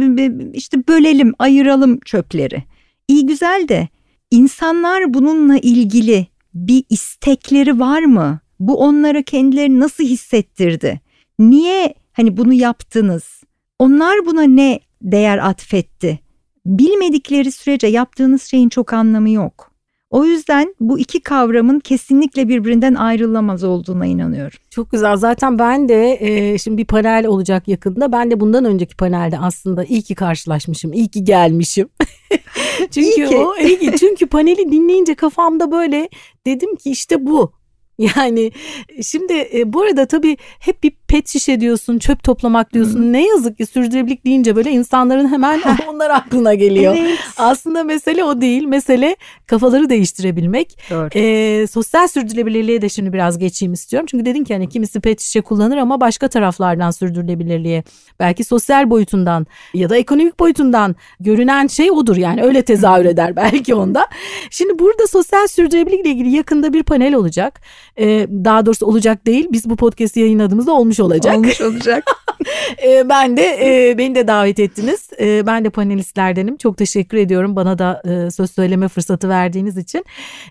işte bölelim, ayıralım çöpleri. İyi güzel de insanlar bununla ilgili bir istekleri var mı? Bu onlara kendilerini nasıl hissettirdi? Niye hani bunu yaptınız? Onlar buna ne değer atfetti? Bilmedikleri sürece yaptığınız şeyin çok anlamı yok. O yüzden bu iki kavramın kesinlikle birbirinden ayrılamaz olduğuna inanıyorum. Çok güzel. Zaten ben de e, şimdi bir panel olacak yakında. Ben de bundan önceki panelde aslında iyi ki karşılaşmışım, iyi ki gelmişim. çünkü iyi ki. o iyi ki. Çünkü paneli dinleyince kafamda böyle dedim ki işte bu. Yani şimdi e, bu arada tabii hep bir pet şişe diyorsun, çöp toplamak diyorsun. Hmm. Ne yazık ki sürdürülebilirlik deyince böyle insanların hemen onlar aklına geliyor. Evet. Aslında mesele o değil. Mesele kafaları değiştirebilmek. Doğru. E, sosyal sürdürülebilirliğe de şimdi biraz geçeyim istiyorum. Çünkü dedin ki hani kimisi pet şişe kullanır ama başka taraflardan sürdürülebilirliğe belki sosyal boyutundan ya da ekonomik boyutundan görünen şey odur. Yani öyle tezahür eder belki onda. Şimdi burada sosyal sürdürülebilirlikle ilgili yakında bir panel olacak. E, daha doğrusu olacak değil. Biz bu podcast yayınladığımızda olmuş olacak. Olmuş olacak. e, ben de e, beni de davet ettiniz. E, ben de panelistlerdenim. Çok teşekkür ediyorum bana da e, söz söyleme fırsatı verdiğiniz için.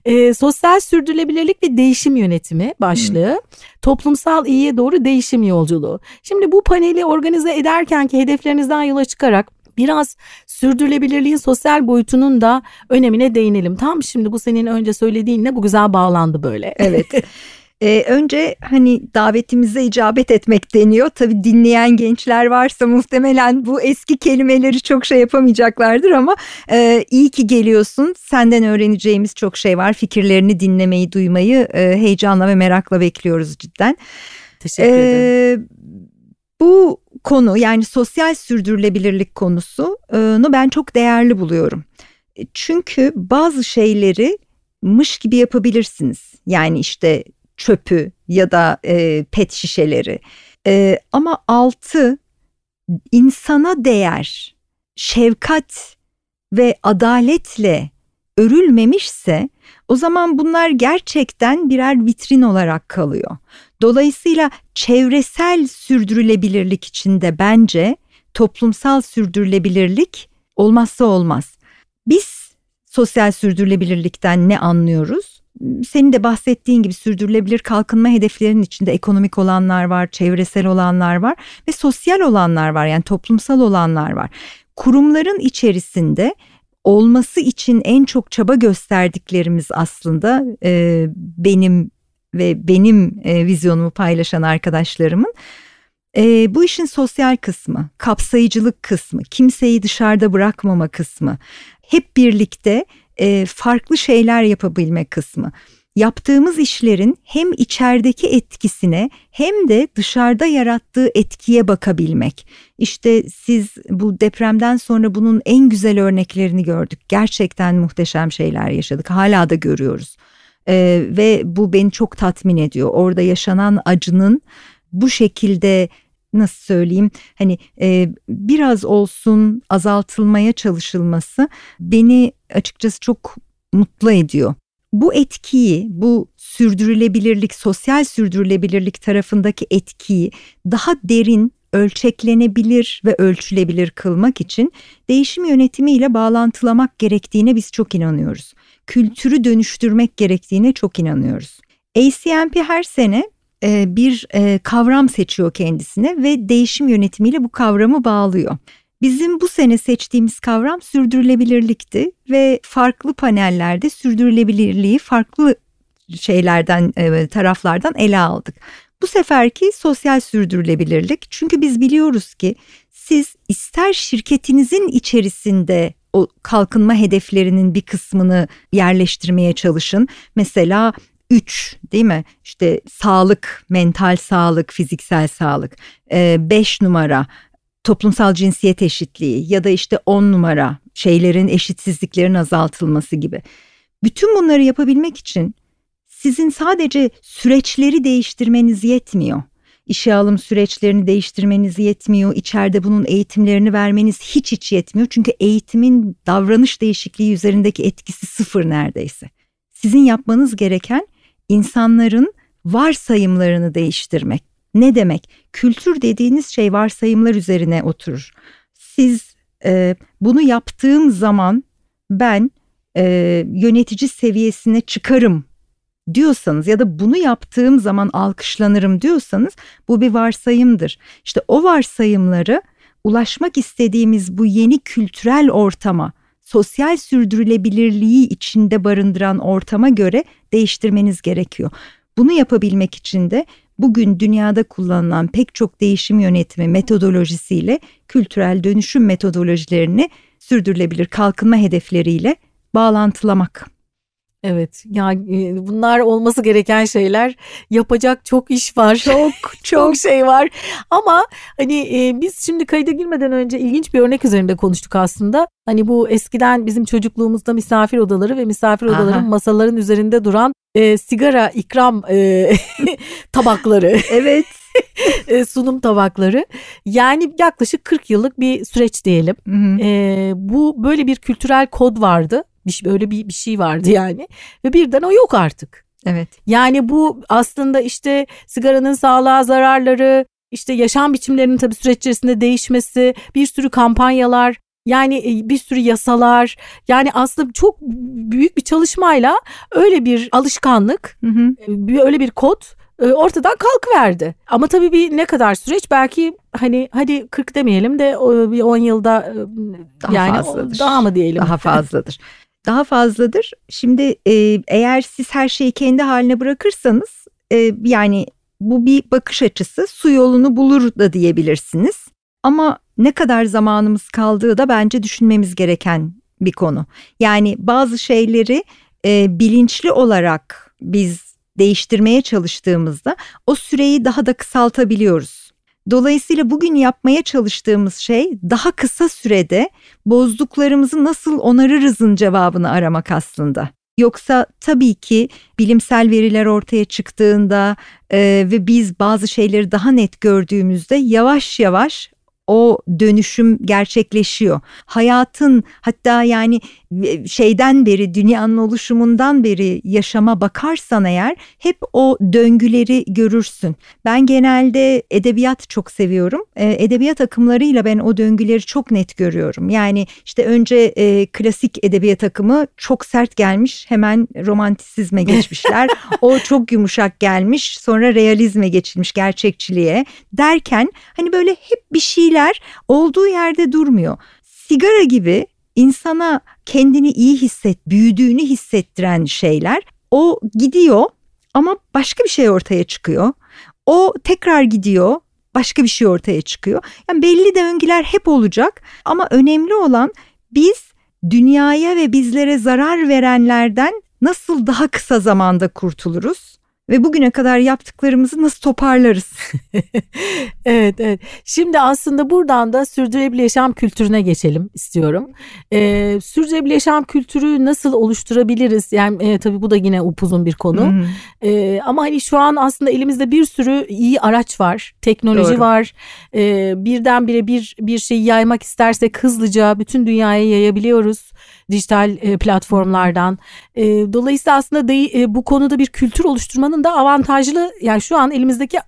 E, sosyal sürdürülebilirlik ve değişim yönetimi başlığı. Hmm. Toplumsal iyiye doğru değişim yolculuğu. Şimdi bu paneli organize ederken ki hedeflerinizden yola çıkarak biraz sürdürülebilirliğin sosyal boyutunun da önemine değinelim. Tam şimdi bu senin önce söylediğinle bu güzel bağlandı böyle. Evet. Ee, önce hani davetimize icabet etmek deniyor. Tabii dinleyen gençler varsa muhtemelen bu eski kelimeleri çok şey yapamayacaklardır ama e, iyi ki geliyorsun. Senden öğreneceğimiz çok şey var. Fikirlerini dinlemeyi, duymayı e, heyecanla ve merakla bekliyoruz cidden. Teşekkür ee, ederim. Bu konu yani sosyal sürdürülebilirlik konusunu ben çok değerli buluyorum. E, çünkü bazı şeyleri mış gibi yapabilirsiniz. Yani işte çöpü ya da e, pet şişeleri. E, ama altı insana değer, şefkat ve adaletle örülmemişse o zaman bunlar gerçekten birer vitrin olarak kalıyor. Dolayısıyla çevresel sürdürülebilirlik içinde bence toplumsal sürdürülebilirlik olmazsa olmaz. Biz sosyal sürdürülebilirlikten ne anlıyoruz? senin de bahsettiğin gibi sürdürülebilir kalkınma hedeflerinin içinde ekonomik olanlar var, çevresel olanlar var ve sosyal olanlar var yani toplumsal olanlar var. Kurumların içerisinde olması için en çok çaba gösterdiklerimiz aslında e, benim ve benim e, vizyonumu paylaşan arkadaşlarımın e, bu işin sosyal kısmı, kapsayıcılık kısmı, kimseyi dışarıda bırakmama kısmı, hep birlikte e, farklı şeyler yapabilme kısmı. yaptığımız işlerin hem içerideki etkisine hem de dışarıda yarattığı etkiye bakabilmek. İşte siz bu depremden sonra bunun en güzel örneklerini gördük. Gerçekten muhteşem şeyler yaşadık. Hala da görüyoruz. Ee, ve bu beni çok tatmin ediyor. Orada yaşanan acının bu şekilde nasıl söyleyeyim hani e, biraz olsun azaltılmaya çalışılması beni açıkçası çok mutlu ediyor. Bu etkiyi, bu sürdürülebilirlik, sosyal sürdürülebilirlik tarafındaki etkiyi daha derin, ölçeklenebilir ve ölçülebilir kılmak için değişim yönetimiyle bağlantılamak gerektiğine biz çok inanıyoruz. Kültürü dönüştürmek gerektiğine çok inanıyoruz. ACMP her sene e, bir e, kavram seçiyor kendisine ve değişim yönetimiyle bu kavramı bağlıyor. Bizim bu sene seçtiğimiz kavram sürdürülebilirlikti ve farklı panellerde sürdürülebilirliği farklı şeylerden e, taraflardan ele aldık. Bu seferki sosyal sürdürülebilirlik çünkü biz biliyoruz ki siz ister şirketinizin içerisinde o kalkınma hedeflerinin bir kısmını yerleştirmeye çalışın. Mesela 3 değil mi? İşte sağlık, mental sağlık, fiziksel sağlık. 5 ee, numara toplumsal cinsiyet eşitliği ya da işte 10 numara şeylerin eşitsizliklerin azaltılması gibi. Bütün bunları yapabilmek için sizin sadece süreçleri değiştirmeniz yetmiyor. İşe alım süreçlerini değiştirmeniz yetmiyor. İçeride bunun eğitimlerini vermeniz hiç hiç yetmiyor. Çünkü eğitimin davranış değişikliği üzerindeki etkisi sıfır neredeyse. Sizin yapmanız gereken insanların varsayımlarını değiştirmek. Ne demek? Kültür dediğiniz şey varsayımlar üzerine oturur. Siz e, bunu yaptığım zaman ben e, yönetici seviyesine çıkarım diyorsanız ya da bunu yaptığım zaman alkışlanırım diyorsanız bu bir varsayımdır. İşte o varsayımları ulaşmak istediğimiz bu yeni kültürel ortama sosyal sürdürülebilirliği içinde barındıran ortama göre değiştirmeniz gerekiyor. Bunu yapabilmek için de bugün dünyada kullanılan pek çok değişim yönetimi metodolojisiyle kültürel dönüşüm metodolojilerini sürdürülebilir kalkınma hedefleriyle bağlantılamak. Evet ya e, bunlar olması gereken şeyler. Yapacak çok iş var. Çok çok. Şey var. Ama hani e, biz şimdi kayda girmeden önce ilginç bir örnek üzerinde konuştuk aslında. Hani bu eskiden bizim çocukluğumuzda misafir odaları ve misafir odaların Aha. masaların üzerinde duran e, sigara ikram e, tabakları. Evet. E, sunum tabakları. Yani yaklaşık 40 yıllık bir süreç diyelim. Hı hı. E, bu böyle bir kültürel kod vardı bir, öyle bir, bir şey vardı yani ve birden o yok artık. Evet. Yani bu aslında işte sigaranın sağlığa zararları, işte yaşam biçimlerinin tabii süreç içerisinde değişmesi, bir sürü kampanyalar, yani e, bir sürü yasalar yani aslında çok büyük bir çalışmayla öyle bir alışkanlık, hı hı. E, öyle bir kod e, ortadan kalkıverdi. Ama tabii bir ne kadar süreç belki hani hadi 40 demeyelim de bir 10 yılda daha yani fazladır. daha mı diyelim? Daha fazladır daha fazladır. Şimdi e, eğer siz her şeyi kendi haline bırakırsanız e, yani bu bir bakış açısı su yolunu bulur da diyebilirsiniz. Ama ne kadar zamanımız kaldığı da bence düşünmemiz gereken bir konu. Yani bazı şeyleri e, bilinçli olarak biz değiştirmeye çalıştığımızda o süreyi daha da kısaltabiliyoruz. Dolayısıyla bugün yapmaya çalıştığımız şey daha kısa sürede bozduklarımızı nasıl onarırızın cevabını aramak aslında. Yoksa tabii ki bilimsel veriler ortaya çıktığında e, ve biz bazı şeyleri daha net gördüğümüzde yavaş yavaş o dönüşüm gerçekleşiyor. Hayatın hatta yani e, şeyden beri dünyanın oluşumundan beri yaşama bakarsan eğer hep o döngüleri görürsün. Ben genelde edebiyat çok seviyorum. E, edebiyat akımlarıyla ben o döngüleri çok net görüyorum. Yani işte önce e, klasik edebiyat akımı çok sert gelmiş hemen romantisizme geçmişler. o çok yumuşak gelmiş sonra realizme geçilmiş gerçekçiliğe derken hani böyle hep bir şeyler olduğu yerde durmuyor. Sigara gibi insana kendini iyi hisset, büyüdüğünü hissettiren şeyler o gidiyor ama başka bir şey ortaya çıkıyor. O tekrar gidiyor başka bir şey ortaya çıkıyor. Yani belli döngüler hep olacak ama önemli olan biz dünyaya ve bizlere zarar verenlerden nasıl daha kısa zamanda kurtuluruz? Ve bugüne kadar yaptıklarımızı nasıl toparlarız? evet evet. Şimdi aslında buradan da sürdürülebilir yaşam kültürüne geçelim istiyorum. Ee, sürdürülebilir yaşam kültürü nasıl oluşturabiliriz? Yani e, tabii bu da yine upuzun bir konu. Hmm. Ee, ama hani şu an aslında elimizde bir sürü iyi araç var, teknoloji Doğru. var. Ee, birdenbire bir bir şeyi yaymak istersek hızlıca bütün dünyaya yayabiliyoruz dijital e, platformlardan. E, dolayısıyla aslında e, bu konuda bir kültür oluşturmanın da avantajlı yani şu an elimizdeki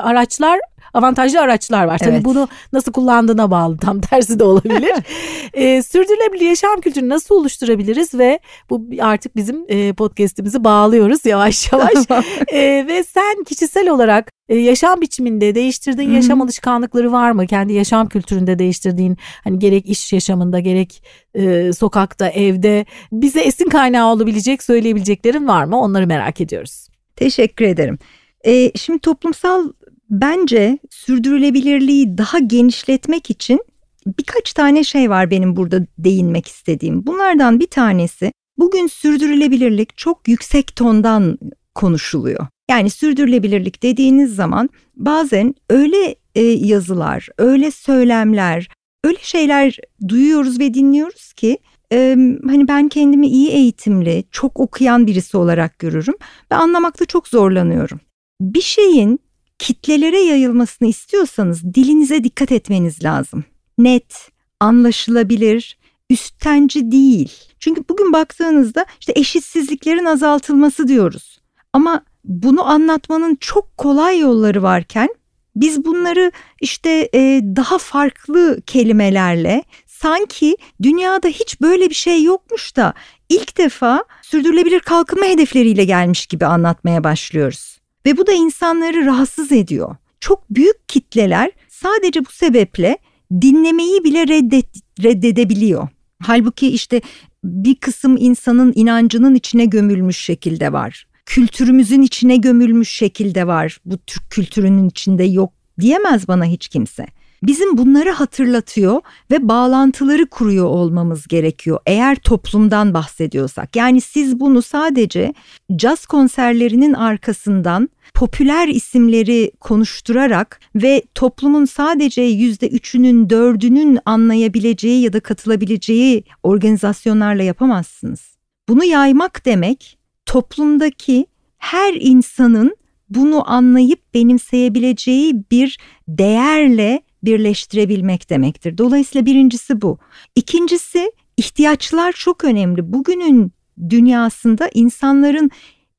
araçlar avantajlı araçlar var. Tabii evet. bunu nasıl kullandığına bağlı tam tersi de olabilir. e, sürdürülebilir yaşam kültürünü nasıl oluşturabiliriz ve bu artık bizim e, podcast'imizi bağlıyoruz yavaş yavaş. e, ve sen kişisel olarak e, yaşam biçiminde değiştirdiğin Hı-hı. yaşam alışkanlıkları var mı? Kendi yaşam kültüründe değiştirdiğin hani gerek iş yaşamında gerek e, sokakta evde bize esin kaynağı olabilecek söyleyebileceklerin var mı? Onları merak ediyoruz. Teşekkür ederim. E, şimdi toplumsal bence sürdürülebilirliği daha genişletmek için birkaç tane şey var benim burada değinmek istediğim. Bunlardan bir tanesi bugün sürdürülebilirlik çok yüksek tondan konuşuluyor. Yani sürdürülebilirlik dediğiniz zaman bazen öyle e, yazılar, öyle söylemler, öyle şeyler duyuyoruz ve dinliyoruz ki e, hani ben kendimi iyi eğitimli, çok okuyan birisi olarak görürüm ve anlamakta çok zorlanıyorum. Bir şeyin kitlelere yayılmasını istiyorsanız dilinize dikkat etmeniz lazım. Net, anlaşılabilir, üsttenci değil. Çünkü bugün baktığınızda işte eşitsizliklerin azaltılması diyoruz. Ama bunu anlatmanın çok kolay yolları varken biz bunları işte e, daha farklı kelimelerle sanki dünyada hiç böyle bir şey yokmuş da ilk defa sürdürülebilir kalkınma hedefleriyle gelmiş gibi anlatmaya başlıyoruz. Ve bu da insanları rahatsız ediyor. Çok büyük kitleler sadece bu sebeple dinlemeyi bile reddet, reddedebiliyor. Halbuki işte bir kısım insanın inancının içine gömülmüş şekilde var. Kültürümüzün içine gömülmüş şekilde var. Bu Türk kültürünün içinde yok diyemez bana hiç kimse. Bizim bunları hatırlatıyor ve bağlantıları kuruyor olmamız gerekiyor eğer toplumdan bahsediyorsak. Yani siz bunu sadece caz konserlerinin arkasından popüler isimleri konuşturarak ve toplumun sadece yüzde üçünün dördünün anlayabileceği ya da katılabileceği organizasyonlarla yapamazsınız. Bunu yaymak demek toplumdaki her insanın bunu anlayıp benimseyebileceği bir değerle birleştirebilmek demektir. Dolayısıyla birincisi bu. İkincisi ihtiyaçlar çok önemli. Bugünün dünyasında insanların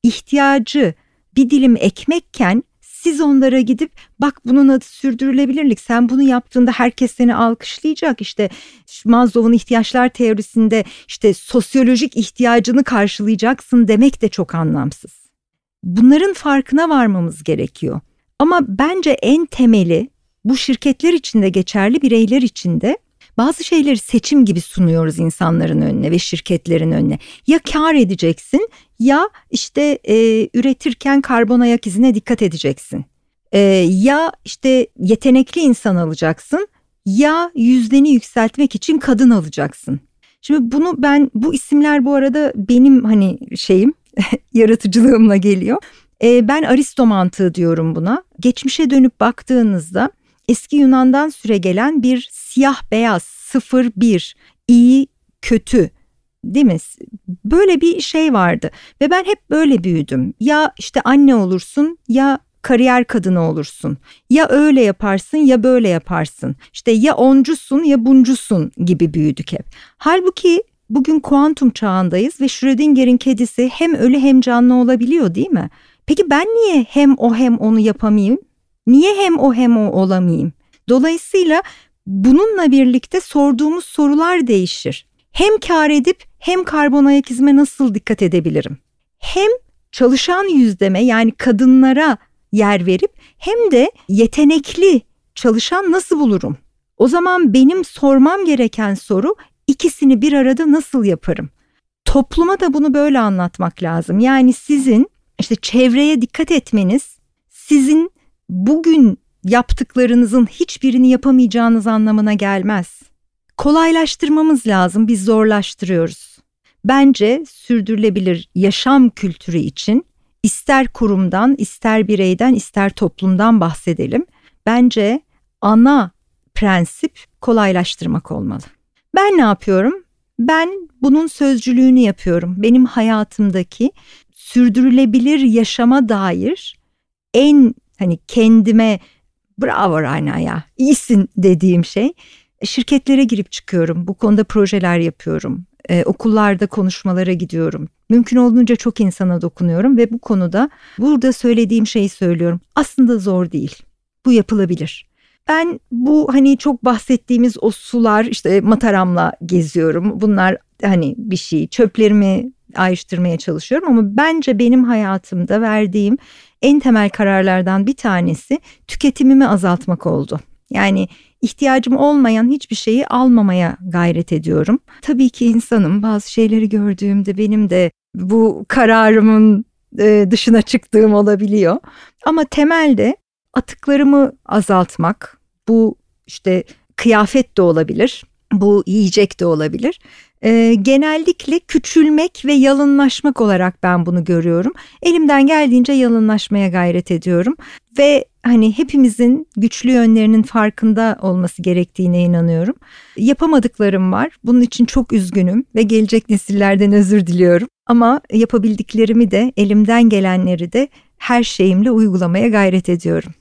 ihtiyacı bir dilim ekmekken siz onlara gidip bak bunun adı sürdürülebilirlik sen bunu yaptığında herkes seni alkışlayacak işte Maslow'un ihtiyaçlar teorisinde işte sosyolojik ihtiyacını karşılayacaksın demek de çok anlamsız. Bunların farkına varmamız gerekiyor. Ama bence en temeli bu şirketler içinde geçerli bireyler içinde bazı şeyleri seçim gibi sunuyoruz insanların önüne ve şirketlerin önüne. Ya kar edeceksin ya işte e, üretirken karbon ayak izine dikkat edeceksin. E, ya işte yetenekli insan alacaksın ya yüzdeni yükseltmek için kadın alacaksın. Şimdi bunu ben bu isimler bu arada benim hani şeyim yaratıcılığımla geliyor. E, ben Aristo mantığı diyorum buna. Geçmişe dönüp baktığınızda eski Yunan'dan süre gelen bir siyah beyaz sıfır bir iyi kötü değil mi? Böyle bir şey vardı ve ben hep böyle büyüdüm. Ya işte anne olursun ya kariyer kadını olursun. Ya öyle yaparsın ya böyle yaparsın. İşte ya oncusun ya buncusun gibi büyüdük hep. Halbuki bugün kuantum çağındayız ve Schrödinger'in kedisi hem ölü hem canlı olabiliyor değil mi? Peki ben niye hem o hem onu yapamayayım? Niye hem o hem o olamayayım? Dolayısıyla bununla birlikte sorduğumuz sorular değişir. Hem kar edip hem karbon ayak izime nasıl dikkat edebilirim? Hem çalışan yüzdeme yani kadınlara yer verip hem de yetenekli çalışan nasıl bulurum? O zaman benim sormam gereken soru ikisini bir arada nasıl yaparım? Topluma da bunu böyle anlatmak lazım. Yani sizin işte çevreye dikkat etmeniz sizin bugün yaptıklarınızın hiçbirini yapamayacağınız anlamına gelmez. Kolaylaştırmamız lazım, biz zorlaştırıyoruz. bence sürdürülebilir yaşam kültürü için ister kurumdan, ister bireyden, ister toplumdan bahsedelim. Bence ana prensip kolaylaştırmak olmalı. Ben ne yapıyorum? Ben bunun sözcülüğünü yapıyorum. Benim hayatımdaki sürdürülebilir yaşama dair en hani kendime bravo Rana ya iyisin dediğim şey şirketlere girip çıkıyorum. Bu konuda projeler yapıyorum. Ee, okullarda konuşmalara gidiyorum. Mümkün olduğunca çok insana dokunuyorum ve bu konuda burada söylediğim şeyi söylüyorum. Aslında zor değil. Bu yapılabilir. Ben bu hani çok bahsettiğimiz o sular işte mataramla geziyorum. Bunlar hani bir şey çöplerimi ayrıştırmaya çalışıyorum ama bence benim hayatımda verdiğim en temel kararlardan bir tanesi tüketimimi azaltmak oldu. Yani ihtiyacım olmayan hiçbir şeyi almamaya gayret ediyorum. Tabii ki insanım bazı şeyleri gördüğümde benim de bu kararımın e, dışına çıktığım olabiliyor. Ama temelde atıklarımı azaltmak bu işte kıyafet de olabilir bu yiyecek de olabilir. E, genellikle küçülmek ve yalınlaşmak olarak ben bunu görüyorum. Elimden geldiğince yalınlaşmaya gayret ediyorum ve hani hepimizin güçlü yönlerinin farkında olması gerektiğine inanıyorum. Yapamadıklarım var. Bunun için çok üzgünüm ve gelecek nesillerden özür diliyorum. Ama yapabildiklerimi de elimden gelenleri de her şeyimle uygulamaya gayret ediyorum.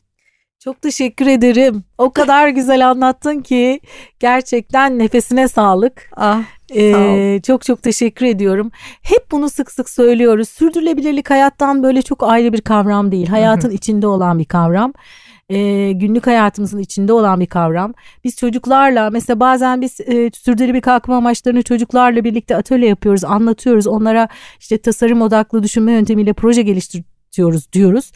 Çok teşekkür ederim. O kadar güzel anlattın ki gerçekten nefesine sağlık. Ah. Ee, çok çok teşekkür ediyorum. Hep bunu sık sık söylüyoruz. Sürdürülebilirlik hayattan böyle çok ayrı bir kavram değil. Hayatın içinde olan bir kavram. Ee, günlük hayatımızın içinde olan bir kavram. Biz çocuklarla mesela bazen biz e, sürdürülebilir kalkınma amaçlarını çocuklarla birlikte atölye yapıyoruz, anlatıyoruz. Onlara işte tasarım odaklı düşünme yöntemiyle proje geliştiriyoruz diyoruz.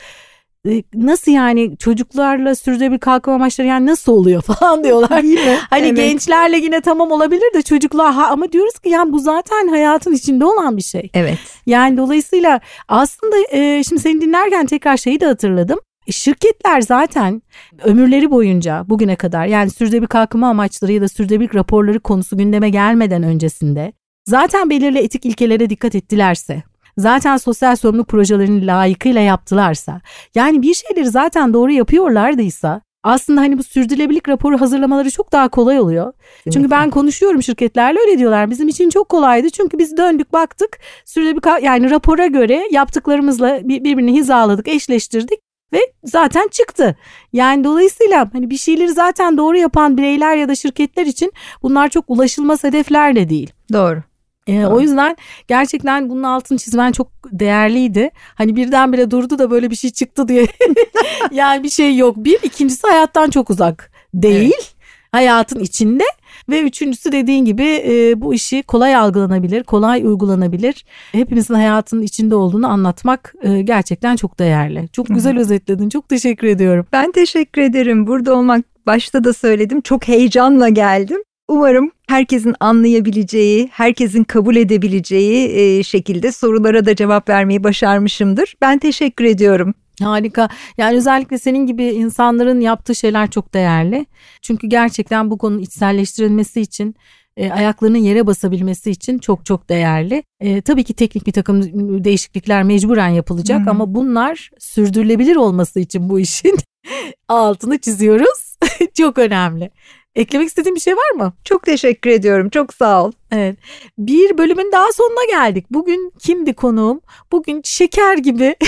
E, nasıl yani çocuklarla sürdürülebilir kalkınma amaçları yani nasıl oluyor falan diyorlar. Değil mi? Hani evet. gençlerle yine tamam olabilir de çocuklar ha, ama diyoruz ki yani bu zaten hayatın içinde olan bir şey. Evet. Yani dolayısıyla aslında e, şimdi seni dinlerken tekrar şeyi de hatırladım. E, şirketler zaten ömürleri boyunca bugüne kadar yani sürdürülebilir kalkınma amaçları ya da sürdürülebilir raporları konusu gündeme gelmeden öncesinde zaten belirli etik ilkelere dikkat ettilerse zaten sosyal sorumluluk projelerini layıkıyla yaptılarsa yani bir şeyleri zaten doğru yapıyorlardıysa aslında hani bu sürdürülebilirlik raporu hazırlamaları çok daha kolay oluyor. Kesinlikle. Çünkü ben konuşuyorum şirketlerle öyle diyorlar. Bizim için çok kolaydı. Çünkü biz döndük baktık sürdürülebilir yani rapora göre yaptıklarımızla birbirini hizaladık, eşleştirdik ve zaten çıktı. Yani dolayısıyla hani bir şeyleri zaten doğru yapan bireyler ya da şirketler için bunlar çok ulaşılmaz hedefler de değil. Doğru. Ee, o yüzden gerçekten bunun altını çizmen çok değerliydi. Hani birdenbire durdu da böyle bir şey çıktı diye. yani bir şey yok. Bir, ikincisi hayattan çok uzak değil. Evet. Hayatın içinde ve üçüncüsü dediğin gibi e, bu işi kolay algılanabilir, kolay uygulanabilir. Hepimizin hayatının içinde olduğunu anlatmak e, gerçekten çok değerli. Çok güzel Hı-hı. özetledin. Çok teşekkür ediyorum. Ben teşekkür ederim. Burada olmak başta da söyledim. Çok heyecanla geldim. Umarım herkesin anlayabileceği, herkesin kabul edebileceği e, şekilde sorulara da cevap vermeyi başarmışımdır. Ben teşekkür ediyorum. Harika. Yani özellikle senin gibi insanların yaptığı şeyler çok değerli. Çünkü gerçekten bu konunun içselleştirilmesi için e, ayaklarının yere basabilmesi için çok çok değerli. E, tabii ki teknik bir takım değişiklikler mecburen yapılacak hmm. ama bunlar sürdürülebilir olması için bu işin altını çiziyoruz. çok önemli. Eklemek istediğin bir şey var mı? Çok teşekkür ediyorum. Çok sağ ol. Evet. Bir bölümün daha sonuna geldik. Bugün kimdi konuğum? Bugün şeker gibi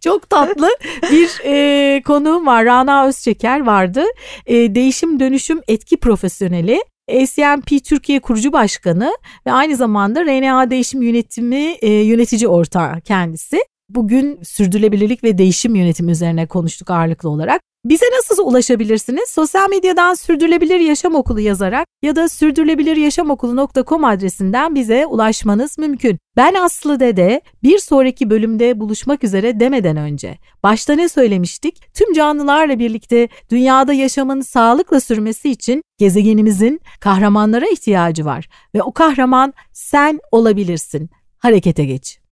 Çok tatlı bir e, konuğum var. Rana Özçeker vardı. E, değişim dönüşüm etki profesyoneli. ACMP Türkiye kurucu başkanı ve aynı zamanda RNA Değişim Yönetimi e, yönetici ortağı kendisi. Bugün sürdürülebilirlik ve değişim yönetimi üzerine konuştuk ağırlıklı olarak. Bize nasıl ulaşabilirsiniz? Sosyal medyadan Sürdürülebilir Yaşam Okulu yazarak ya da sürdürülebiliryaşamokulu.com adresinden bize ulaşmanız mümkün. Ben Aslı Dede bir sonraki bölümde buluşmak üzere demeden önce başta ne söylemiştik? Tüm canlılarla birlikte dünyada yaşamın sağlıkla sürmesi için gezegenimizin kahramanlara ihtiyacı var ve o kahraman sen olabilirsin. Harekete geç.